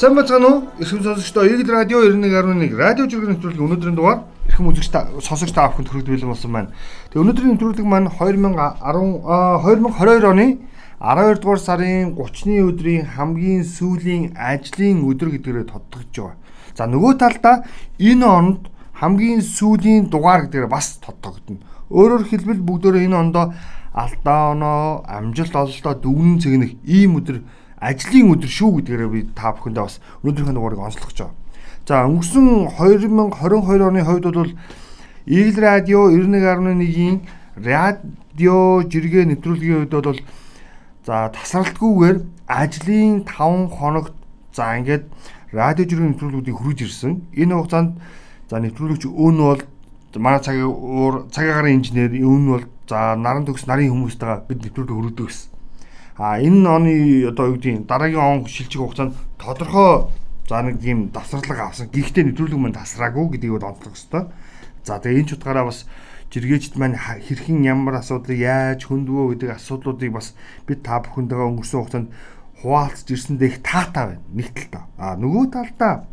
Сайн бацгаана уу? Эрхэм сонсогчдоо Eagle Radio 91.1 радио жүргэн нэвтрүүлэг өнөөдрийн дугаар эрхэм үзэгч сонсогч та бүхэнд хүргэж бэлэн болсон байна. Тэгээ өнөөдрийн нэвтрүүлэг маань 2010 2022 оны 12 дугаар сарын 30-ны өдрийн хамгийн сүүлийн ажлын өдөр гэдгээрээ тодтогдож байгаа. За нөгөө талдаа энэ онд хамгийн сүүлийн дугаар гэдгээр бас тодтогдно. Өөрөөр хэлбэл бүгдөө энэ ондоо алдаа оноо, амжилт ололтоо дүгнэн цэгнэх ийм өдөр ажлын өдөр шүү гэдгээрээ би та бүхэндээ бас өнөөдрийнхөө дугаарыг онцлох гэж байна. За өнгөрсөн 2022 оны хувьд бол Eagle Radio 91.1-ийн радио жиргээ нэвтрүүлгийн үед бол за тасралтгүйгээр ажлын 5 хоногт за ингээд радио жиргээ нэвтрүүлгүүдийг хүргэж ирсэн. Энэ хугацаанд за нэвтрүүлэгч өн бол манай цагийн уур гарын инженер өн бол за наран төгс нарын хүмүүстэйгээ бид нэвтрүүлэг өргөдөг гэсэн. А энэ оны одоо юу гэдгийг дараагийн он шилжих хугацаанд тодорхой за нэг тийм давсарлага авсан. Гэхдээ нэвтрүүлэг маань тасраагүй гэдгийг онцлох хэрэгтэй. За тэгээ энэ ч утгаараа бас жиргээчд маань хэрхэн ямар асуудлыг яаж хөндвөө гэдэг асуудлуудыг бас бид та бүхэндээ өнгөрсөн хугацаанд хуваалцж ирсэндээ их таатай байна. Нэг талдаа. А нөгөө талдаа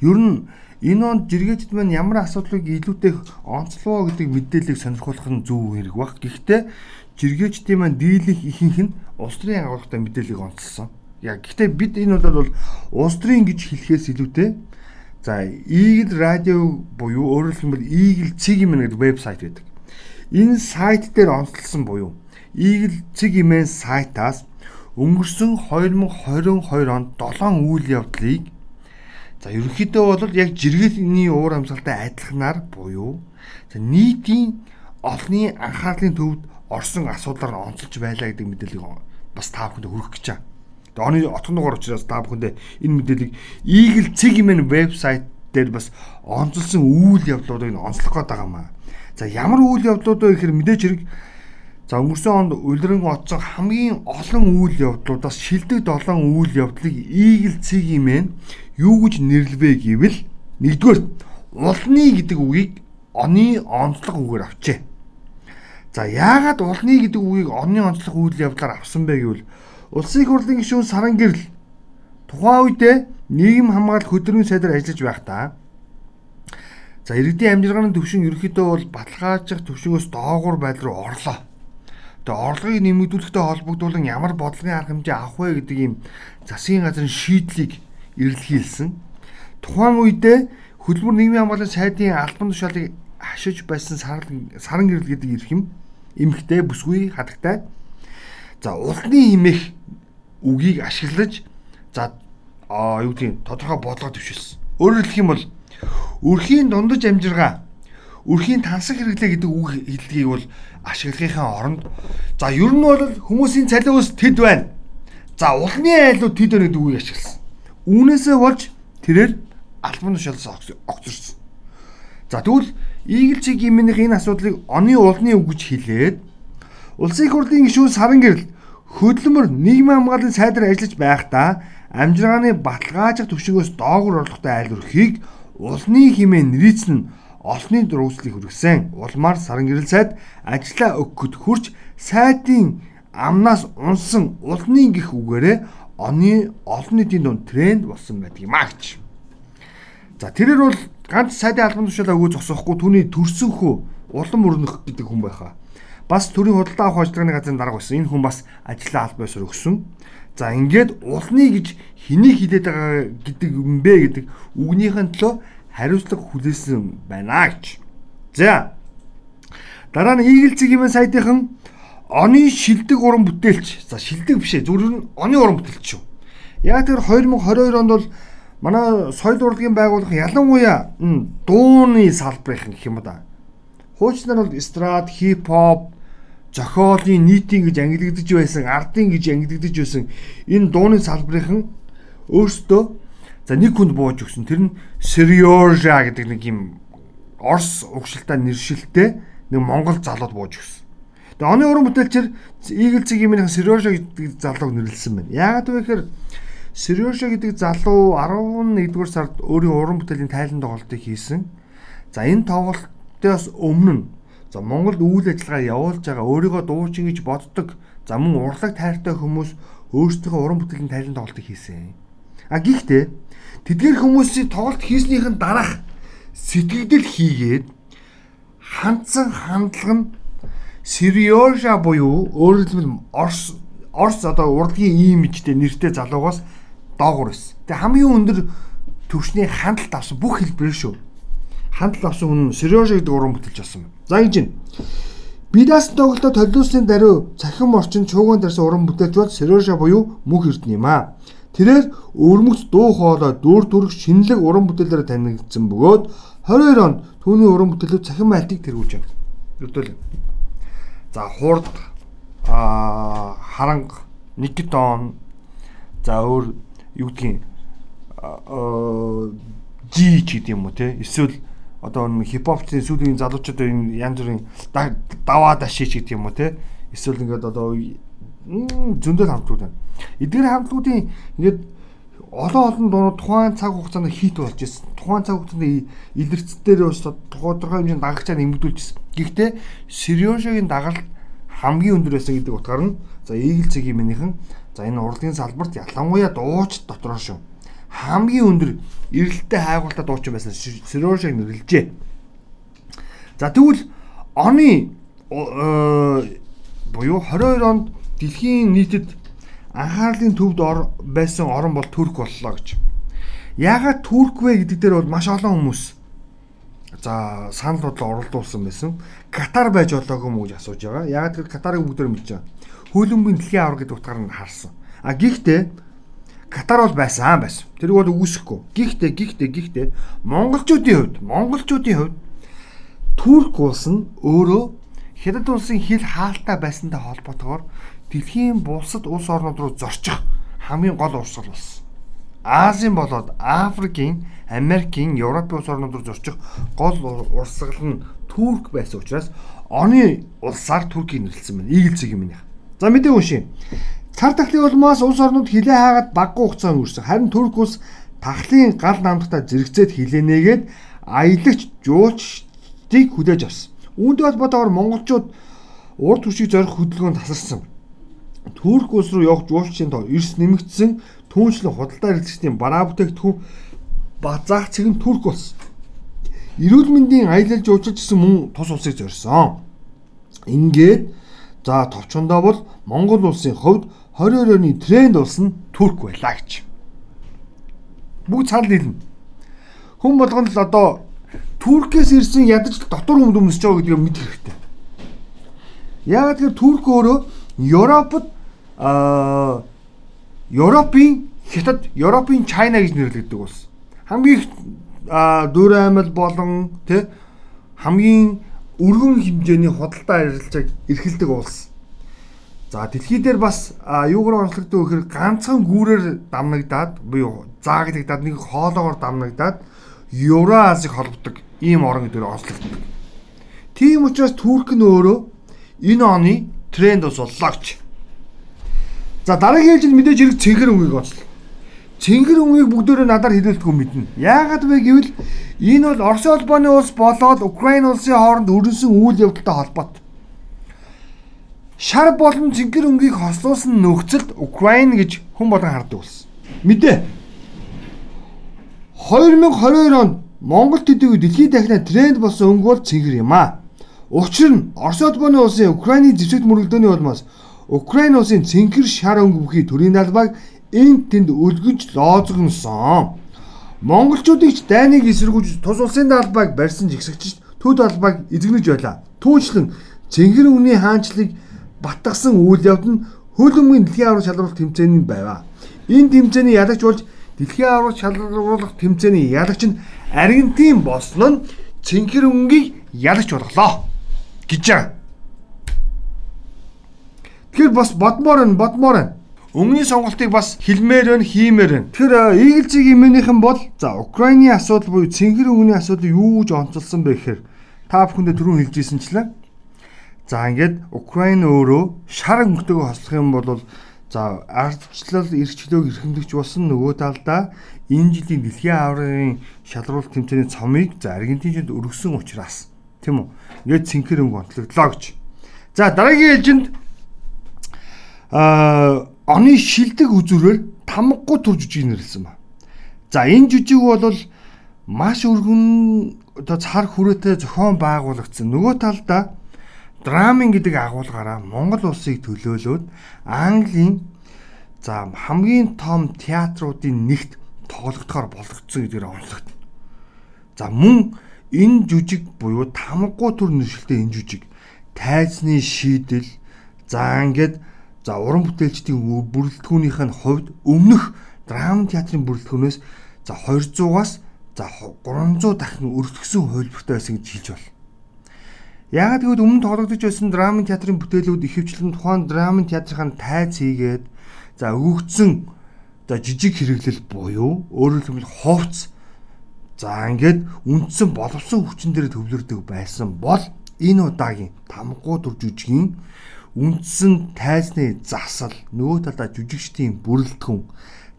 ер нь энэ онд жиргээчд маань ямар асуудлыг илүүтэй онцлоо гэдэг мэдээллийг сонирхолох нь зөв хэрэг баг. Гэхдээ жиргээчдийн маань дийлэнх ихэнх нь улс төрийн агуулгатай мэдээллийг онцлсон. Яг гэхдээ бид энэ бол улс төрийн гэж хэлэхээс илүүтэй за Eagle радио буюу өөрөөр хэлбэл Eagle юм гэдэг вебсайт байдаг. Энэ сайт дээр онцлсан буюу Eagle имэн сайтаас өнгөрсөн 2022 онд 7 үйл явдлыг за ерөнхийдөө бол яг жиргээний уур амьсгалтай адилханаар буюу за нийтийн олонний анхаарлын төвд орсон асуудлаар нь онцолж байлаа гэдэг мэдээллийг бас та бүхэнд хүргэх гэж байна. Тэгээ оны отгоногоор учраас та бүхэндээ энэ мэдээллийг Eagle имэн вебсайт дээр бас онцолсон үйл явдлуудыг онцлох гээд байгаа маа. За ямар үйл явдлууд вэ гэхээр мэдээж хэрэг за өнгөрсөн онд улиран оцсон хамгийн олон үйл явдлуудаас шилдэг 7 үйл явдлыг Eagle имэн юу гэж нэрлэвэ гэвэл нэгдүгээр улны гэдэг үгийг оны онцлог үгээр авчээ. За яагаад улны гэдэг үгийг онны онцлог үйл явдлаар авсан бэ гэвэл улсын их хурлын гишүүн Саран гэрэл тухайн үедээ нийгэм хамгаалалт хөдөлмөрийн сайдаар ажиллаж байхдаа за иргэдийн амжилгааны төвшин ерөөхдөө бол баталгаажих төвшнгөөс доогуур байдал руу орлоо. Тэгээ орлогыг нэмэгдүүлэхтэй холбогдуулан ямар бодлогын арга хэмжээ авах вэ гэдэг ийм засгийн газрын шийдлийг эрэлхийлсэн. Тухайн үедээ хөдөлмөр нийгмийн хамгаалалт сайдын албан тушаалыг хашиж байсан саран гэрэл гэдэг эрхэм эмхтэй бүсгүй хатагтай. За улны имэх үгийг ашиглаж за аа юу гэдэг тодорхой бодлого төвшилсэн. Өөрөөр хэлэх юм бол өрхийн дундаж амжиргаа өрхийн тансаг хэрэглээ гэдэг үг хэллэгийг бол ашиглахын оронд за ер нь бол хүмүүсийн цалин ус тэд байна. За улны айлууд тэд байна гэдэг үгийг ашигласан. Үүнээсээ болж тэрээр албан тушаалаас огцорсон. За тэгвэл Ийгэлчиг юмных энэ асуудлыг оны улны үг гэж хэлээд Улсын их хурлын гишүүн Саран гэрэл хөдөлмөр нийгмийн хамгааллын сайдаар ажиллаж байхдаа амжиргааны баталгаажих төвшнгөөс доогуур орлоготой айл өрхийг улны хэмээн нэрийцэн олонний дөрвслийг хүргэсэн. Улмаар Саран гэрэл сайд ажиллаа өгөхөд хурж сайдын амнаас унсан улны гих үгээрээ оны олон нийтийн дунд тренд болсон байдаг юм гэж. За тэрээр бол ганц сайдын албан тушаалаа өгөө зогсоохгүй түүний төрсөнхөө улам өрнөх гэдэг хүн байхаа. Бас төрийн худалдаа авах ажиллагааны газрын дарга байсан. Энэ хүн бас ажлаа аль байсаар өгсөн. За ингээд улны гэж хэнийг хилээд байгаа гэдэг юм бэ гэдэг үгнийхэн төлөө хариуцлага хүлээсэн байна гэж. За. Дараа нь Eagle цэгийн сайтынхан оны шилдэг уран бүтээлч. За шилдэг биш ээ. Зүгээр нь оны уран бүтээлч шүү. Яг тэр 2022 онд бол манай соёл урлагийн байгууллага ялангуяа дууны салбарын гэх юм да. Хуучнаар бол эстрад, хип хоп, зохиолын нийтийн гэж ангилагдж байсан, ардын гэж ангилагдж байсан энэ дууны салбарын өөрсдөө за нэг хүнд бууж өгсөн. Тэр нь Серёжа гэдэг нэг юм Орос угшилтай нэршилтэй нэг Монгол залууд бууж өгсөн. Тэгээ оны уран бүтээлчээр Eagle цэгийн Серёжа гэдэг залууг нэрлсэн байна. Яагаад вэ гэхээр Сережа гэдэг залуу 11-р сард өөрийн уран бүтээлийн тайлан тоглолтыг хийсэн. За энэ тоглолтоос өмнө за Монголд үйл ажиллагаа явуулж байгаа өөрийгөө дуучин гэж боддог за мөн урлаг тайртай хүмүүс өөрсдийнхөө уран бүтээлийн тайлан тоглолтыг хийсэн. А гэхдээ тэдгээр хүмүүсийн тоглолт хийснийхэн дараах сэтгэгдэл хийгээд хандсан хандлага нь Сириожа буюу хэлбэл Орс Орс одоо урлагийн имижтэй нэртэй залуугаас доогуур байсан. Тэгээ хамгийн өндөр төвшний хандлт авсан бүх хэлбэрээр шүү. Хандлт авсан хүн Сириожа гэдэг уран бүтээлч болсон байна. За ингэж байна. Бидаас тоглолтод толиулсны даруй цахим орчин чууган дарсан уран бүтээлч бол Сириожа буюу мөнх эрдэнэ юм аа. Тэрээр өвөрмөц дуу хоолой дүр төрх шинэлэг уран бүтээлээр танигдсан бөгөөд 22 онд түүний уран бүтээлүүд цахим айлтыг тэргүүлж байна. Өдөөл. За хурд а харанг Никитон за өөр юу гэдгийг жи ч гэдэг юм уу те эсвэл одоо нэг хипхопчны сүүлийн залуучууд энэ янз бүрийн даваа даши ч гэдэг юм уу те эсвэл ингээд одоо зөндөл хамтууд байна. Эдгээр хамтуудын ингээд олон олон дуунууд тухайн цаг хугацаанд хит болж ирсэн. Тухайн цаг хугацаанд илэрцдээр бас тодорхой хэмжээнд дагагчаа нэмэгдүүлжсэн. Гэхдээ Сириошогийн дагалт хамгийн өндөр байсан гэдэг утгаар нь за Eagle цэгийн минийхэн за энэ урлагийн салбарт ялангуяа дууч дотроо шүү. Хамгийн өндөр эрэлттэй хайгуултаа дуучин байсан Сириошог нэрлжээ. За тэгвэл оны буюу 22 онд дэлхийн нийтэд анхаарлын төвд байсан орн бол Турк боллоо гэж. Яагаад Турк вэ гэдэг дээр бол маш олон хүмүүс за санал бодлоо оролдуулсан байсан. Катар байж болоогүй мүү гэж асууж байгаа. Яагаад гэвэл Катарыг бүгдээр мэдж байгаа. Хөлбөмбөгийн дэлхийн авар гэдэг утгаар нь харсан. А гэхдээ Катар бол байсан байсан. Тэр бол үүсэхгүй. Гэхдээ гэхдээ гэхдээ монголчуудын хувьд монголчуудын хувьд Турк улс нь өөрөө Хятад улсын хил хаалттай байсантай холбоотойгоор дэлхийн бусад улс орнууд руу зорчих хамгийн гол урсгал болсон. Азийн болоод Африкийн, Америкийн, Европын улс орнууд руу зорчих гол урсгал нь Турк байсан учраас оны улсаар Туркийг нэрлсэн байна. Ийгэлцэг юм нэх. За мэдээ уншия. Цар тахлын улмаас улс орнууд хилээ хаагаад баггүй хугацаанд үрсэн. Харин Турк улс тахлын гал намтаа зэрэгцээд хилэнээгээд аялагч жуулчдыг хүлээж авсан. Үүнтэй холбоотойгоор монголчууд урд түвшийг зорих хөдөлгөөнд тасарсан. Турк улс руу явж жуулчдын тоо эрс нэмэгдсэн түүнчлэн худалдаа хэрэглэгчдийн бараа бүтээгдэхүүн базаах цэг нь Турк улс. Эрүүл мэндийн аялал жуулчид гэсэн мөн тус улсыг зорьсон. Ингээд за товчондоо бол Монгол улсын хувьд 22 оны тренд улс нь Турк байлаа гэж. Бүгд цаал нийлнэ. Хүн болгоно л одоо Туркээс ирсэн ядаж дотор хүнд өмсөж байгаа гэдгийг мэдэх хэрэгтэй. Яагаад гэвэл Турк өөрөө Европод аа Европын Хятад, Европын Чайна гэж нэрлэгддэг улс. Хамгийн их дүүр аймал болон тэ хамгийн өргөн хэмжээний худалдаа арилжааг эрхэлдэг улс. За дэлхий дээр бас юугаар онцлогддог гэхээр ганцхан гүүрээр дамнагдаад буюу заагдагдаад нэг хоолоогоор дамнагдаад Евразийг холбодог ийм орон гэдэг онцлогддог. Тийм учраас Турк нь өөрөө энэ оны тренд ус боллоо гэж. За дараагийн ээлжинд мэдээж хэрэг цэнгэр өнгийг онцлог. Цэнгэр өнгийг бүгдөө надаар хэлүүлдэггүй мэднэ. Яагаад вэ гэвэл энэ бол Орос улбооны улс болоод Украин улсын хооронд өрнөсөн үйл явдалтай холбоотой. Шар болон цэнгэр өнгийг хослуулсан нөхцөлд Украин гэж хүн болон хардаг болсон. Мэдээ. 2022 онд Монгол төдийгүй дэлхийд дахина тренд болсон өнгө бол цэнгэр юм аа. Учир нь Орос улбооны улсын Украины зэвсэгт мөрөлдөөний улмаас Украин улсын цэнхэр шар өнгө бүхий төрийн албаг энд тэнд өлгөнч лоозгонсон. Монголчуудыг ч дайныг эсэргүүж тус улсын албаг барьсан жигсэгч төд албаг эзэгнэж байлаа. Түүнчлэн цэнхэр үний хаанчлыг батгасан үйл явд нь хөл өмгийн дэлхийн аврал шалруулах тэмцээний байваа. Энэ тэмцээний ялагч болж дэлхийн аврал шалруулах тэмцээний ялагч нь Аргентин болсон нь цэнхэр өнгийг ялагч болголоо гэж байгаа. Тэгэхээр бас бодмоор нь бодмоор нь Өмнөний сонголтыг бас хэлмээр байна, хиймээр байна. Тэгэхээр Eagle-ийг имэнийхэн бол за Украины асуудал буюу цэнхэр өнгөний асуудал юу гэж онцолсон бэ гэхээр та бүхэндээ түрүүн хэлжсэнчлээ. За ингээд Украин өөрөө шар өнгөтэйгөө хослох юм бол за ардчлал эрхчлөөг эрхэмлэгч болсон нөгөө талдаа энэ жилийн дэлхийн аврагын шалруулалт тэмцээний цомыг за Аргентинчууд өргөсөн учраас тийм үү? Ингээд цэнхэр өнгө онцлогдлоо гэж. За дараагийн ээлжинд аа оны шилдэг үзүүрээр тамгагүй төр жүжиг нэрлсэн ба. За энэ жүжиг бол маш өргөн одоо цар хүрээтэй зохион байгуулагдсан. Нөгөө талдаа драмын гэдэг агуулгаараа Монгол улсыг төлөөлөөд Английн за хамгийн том театруудын нэгт тоглогдохоор болгогдсон гэдгээр онцлогдно. За мөн энэ жүжиг буюу тамгагүй төр нэршилтэй энэ жүжиг тайзны шийдэл за ингээд за уран бүтээлчдийн бүрэлдэхүүнийх нь хувьд өмнөх драм театрын бүрэлдэхүүнээс за 200-аас за 300 дахин өртгсөн хувилбартай байсан гэж хэлж байна. Яг тэгвэл өмнө тоглогдож байсан драмын театрын бүтээлүүд ихэвчлэн тухайн драмын театрын тайз хийгээд за өгөгдсөн за жижиг хэрэглэл буюу өөрөөр хэлбэл ховц за ингээд үндсэн боловсон хүчин дээр төвлөрдөг байсан бол энэ удаагийн тамгуу дур жүжигийн үндсэн тайзны засал нөгөө талдаа жүжигчдийн бүрэлдэхүүн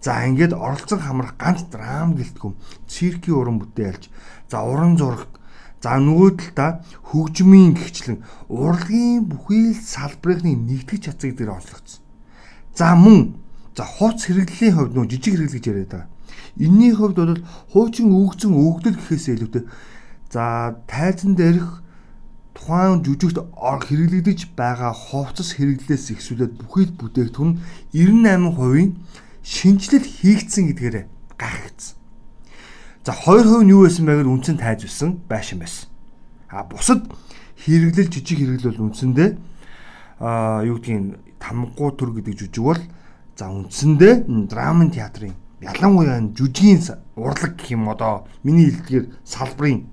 за ингээд оролцсон хамрах ганц драм гэлтгүм циркийн уран бүтээлч за уран зураг За нөгөө талдаа хөгжмийн гихчлэн урлагийн бүхий л салбарынхны нэгтгэж чадцыг дээр онцлогдсон. За мөн за хууц хэрэглэлийн хувьд нөгөө жижиг хэрэглэл гэж яриад байгаа. Энийний хувьд бол хуучин өгцөн өгдөл гэхээс илүүтэй за тайзан дээрх тухайн жүжигт хэрэглэгдэж байгаа хувцас хэрэглээс ихсүүлээд бүхий л бүтээгдэхүүн 98% шинжилэл хийгдсэн гэдгээрээ гайхагдсан. За 2% нь юу байсан бэ гэвэл үндсэн тайж байсан байшин байсан. А бусад хэрэглэл жижиг хэрэглэл бол үндсэндээ а юу гэдгийг тамгуу төр гэдэг жүжиг бол за үндсэндээ драмын театрын ялангуяа жүжигийн урлаг гэх юм одоо миний хэлдгээр салбарын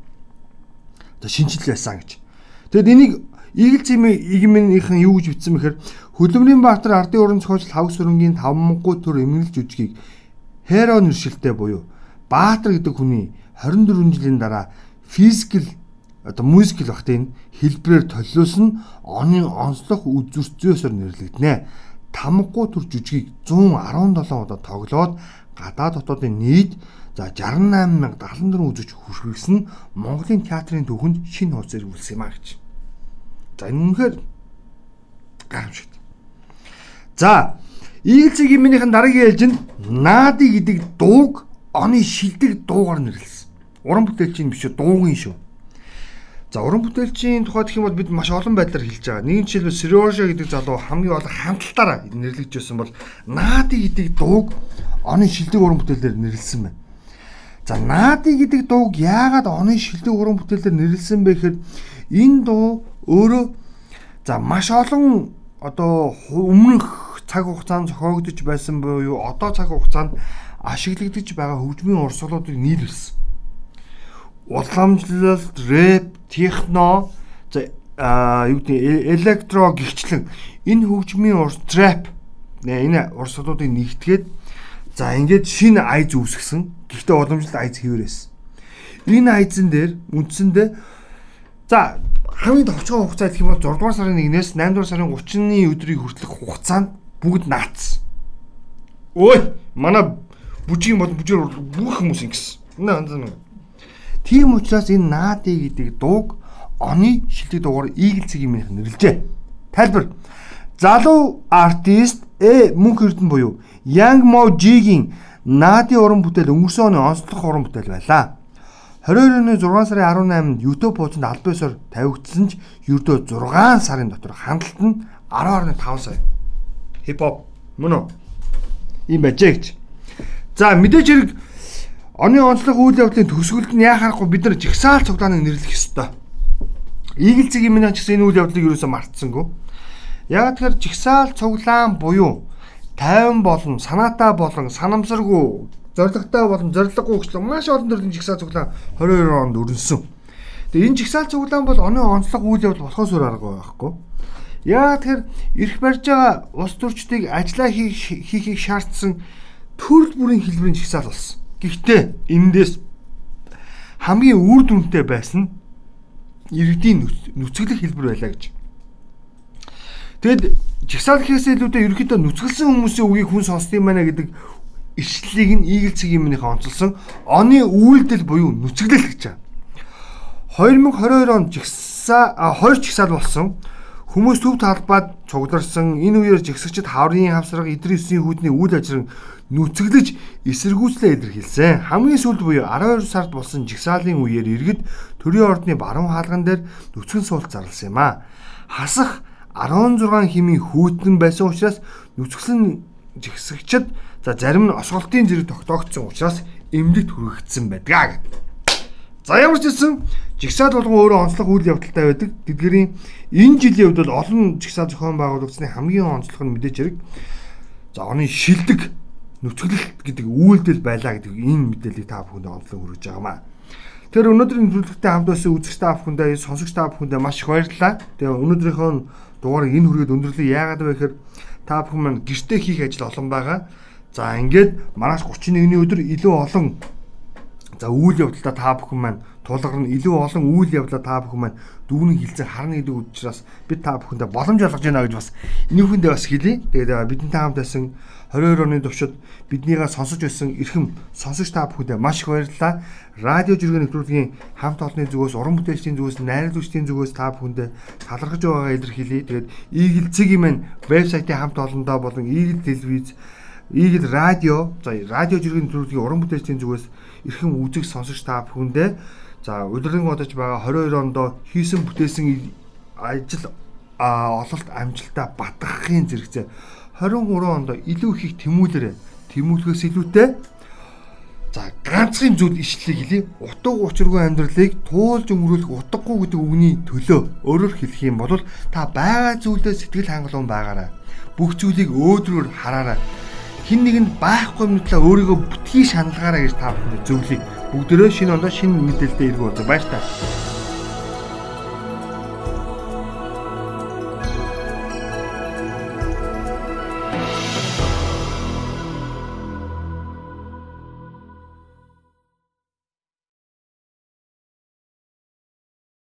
одоо шинжил байсан гэж. Тэгэд энийг Игэл цэмийн игмэнийхэн юу гэж бичсэн бэхээр Хөдөлмөрийн Баатар ардын уран зохиолч Хавс өрөнгийн 5 төр эмгэнэл жүжигийг Хэро нэршилтэй буюу Баатар гэдэг хүний 24 жилийн дараа физикл одоо мюзикл багт энэ хэлбэрээр толиулсан оны онцлог үзүрцөөсөр нэрлэгдэнэ. Тамгагүй төр жүжигийг 117 удаа тоглоод гадаа дотоодын нийт за 68774 үзэгч хүрхэгсэн Монголын театрын төвхөнд шинэ хуудас ирүүлсэн юм а гэж. За энэ үнэхээр гайхамшигт. За Игэл цэгийн минийхэн дараагийн ээлжинд Наади гэдэг дууг оны шилдэг дуугаар нэрлсэн. Уран бүтээлчийн биш дуугийн шүү. За уран бүтээлчийн тухай гэх юм бол бид маш олон байдлаар хэлж байгаа. Нэгэн жишээлбэл Сережа гэдэг залуу хамгийн олон хамталтаараа нэрлэгдэж байсан бол Нади гэдэг дууг оны шилдэг уран бүтээлээр нэрлсэн байна. За Нади гэдэг дууг яагаад оны шилдэг уран бүтээлээр нэрлсэн бэ гэхээр энэ дуу өөрөө за маш олон одоо өмнөх цаг хугацаанд зохиогдож байсан буюу одоо цаг хугацаанд ашиглагдаж байгаа хөгжмийн урсгалуудыг нийлүүлсэн. Уламжлалт, рэп, техно, за юу гэдэг электро гихчлэн энэ хөгжмийн урс трап энэ урсгалуудыг нэгтгээд за ингээд шинэ айз үүсгэсэн. Гэхдээ уламжлалт айз хэвээрээс. Энэ айзэн дээр үндсэндээ за хамгийн товчхон хугацаа гэх юм бол 6 дугаар сарын 1-ээс 8 дугаар сарын 30-ны өдрийг хүртэлх хугацаанд бүгд наацсан. Ой, манай бүжгийн бол бүжгээр бүх хүмүүс ингэсэн. Энэ анзаа. Тийм учраас энэ Наади гэдэг дууг оны шилдэг дуугаар Eagle цэгийн минийх нэрлжээ. Тайлбар. Залуу артист Э мөнх эрдэн буюу Young Mo G-гийн Наади уран бүтээл өнгөрсөн оны онцлог уран бүтээл байлаа. 22 оны 6 сарын 18-нд YouTube хуудсанд аль биесээр тавигдсан ч ердөө 6 сарын дотор хандлт нь 10.5 сая. Хипхоп мөн үү? Ийм байжээ гэж. За мэдээж хэрэг оны онцлог үйл явдлын төсгөлд нь яхахгүй бид нар жигсаал цуглааныг нэрлэх ёстой. Игэл цэгийн минь ч гэсэн энэ үйл явдлыг юусоо мартсангүй. Яг тэгэхээр жигсаал цуглаан буюу тайван болон санаатай болон санамсаргүй зоригтой болон зориггүй хөчлөн маш олон төрлийн жигсаал цуглаан 22 онд өрнөсөн. Тэгээ энэ жигсаал цуглаан бол оны онцлог үйл явдал болохоос өөр аргагүй байхгүй. Яа тэгэхээр эрх барьж байгаа улс төрчдийг ажиллаа хийхийг шаардсан төрөл бүрийн хэлбэрийн жигсаал болсон. Гэхдээ энэндээс хамгийн үр дүнтэй байсан иргэдийн нүцгэлэх хэлбэр байлаа гэж. Тэгэд жигсаал гэхээс илүүтэй ерөөхдөө нүцгэлсэн хүмүүсийн үгийг хүн сонсдгийм байна гэдэг ишлэлийг нь Игэл цэгийн минийхээ онцолсон оны үйлдэл буюу нүцгэлэл гэж байна. 2022 онд жигсаа хоёр жигсаал болсон Хүмүүс төв талбайд цугдарсан энэ үеэр жигсэгчд хаврын хавсраг эдгээр өсгийн хүүдний үйл ажиллагааг нүцгэлж эсэргүүцлээ илэрхийлсэн. Хамгийн сүүлд буюу 12 сард болсон жигсаалын үеэр иргэд төрийн ордны баруун хаалган дээр нүцгэн суулт зарласан юм а. Хасах 16 химийн хүүтэн байсан учраас нүцгэлэн жигсэгчд за зарим нь осголтын зэрэг тогтоогдсон учраас эмнэлэгт хүргэгдсэн байдаг гэдэг. За ямар ч хэлсэн жигсаал болгон өөрөө онцлог үйл явдалтай байдаг. Тэдгэрийн энэ жилийн хувьд бол олон жигсаал зохион байгуулагдсны хамгийн онцлог нь мэдээж хэрэг за оны шилдэг нүцгэлэлт гэдэг үйлдэл байлаа гэдэг энэ мэдээллийг та бүхэнд онцлог хүргэж байгаа маа. Тэр өнөөдрийн төлөвлөлтөд хамт байсан үзэгч та бүхэндээ сонсогч та бүхэндээ маш их баярлалаа. Тэгээ өнөөдрийнхөө дугаарыг энэ хүргээд өндөрлөө яагаад вэ гэхээр та бүхэн маань гэртээ хийх ажил олон байгаа. За ингээд маргааш 31-ний өдөр илүү олон За үйл явдлаа та бүхэн маань тулгарна илүү олон үйл явдлаа та бүхэн маань дүүний хилцээр харна гэдэг учраас бид та бүхэндээ боломж олгож байна гэж бас энүүхэндээ бас хэлье. Тэгээд бидэнтэй хамт байсан 22 оны туршид биднийгээ сонсож байсан эрхэм сонсогч та бүхэндээ маш их баярлалаа. Радио жиргэн нэвтрүүлгийн хамт олонны зүгээс уран бүтээлчдийн зүгээс найруулагчдын зүгээс та бүхэндээ талархаж байгаагаа илэрхийлье. Тэгээд Eagle Цэгийн маань вебсайтын хамт олондоо болон Eagle телевиз Eagle радио за радио жиргэн нэвтрүүлгийн уран бүтээлчдийн зүгээс эрхэм үзэг сонсогч та бүхэндээ. За удирдан бодож байгаа 22 онд хийсэн бүтээсэн ажил ололт амжилтаа батгахын зэрэгцээ 23 онд илүү их тэмүүлэрэ тэмүүлгээс илүүтэй. За ганцхан зүйл ишлэлийг хэлье. Утга учиргүй амьдралыг туулж өнгөрүүлэх утгагүй гэдэг үгний төлөө өөрөөр хэлэх юм бол та байгаа зүйлдээ сэтгэл хангалуун байгаарай. Бүх зүйлийг өөдрөөр хараарай хин нэгэнд байхгүй юм талаа өөрийгөө битгий шаналгаараа гэж та бүхэнд зөвлөе. Бүгдөө шинэ ондоо шинэ мэдээлэлтэй иргэн болж баяр таа.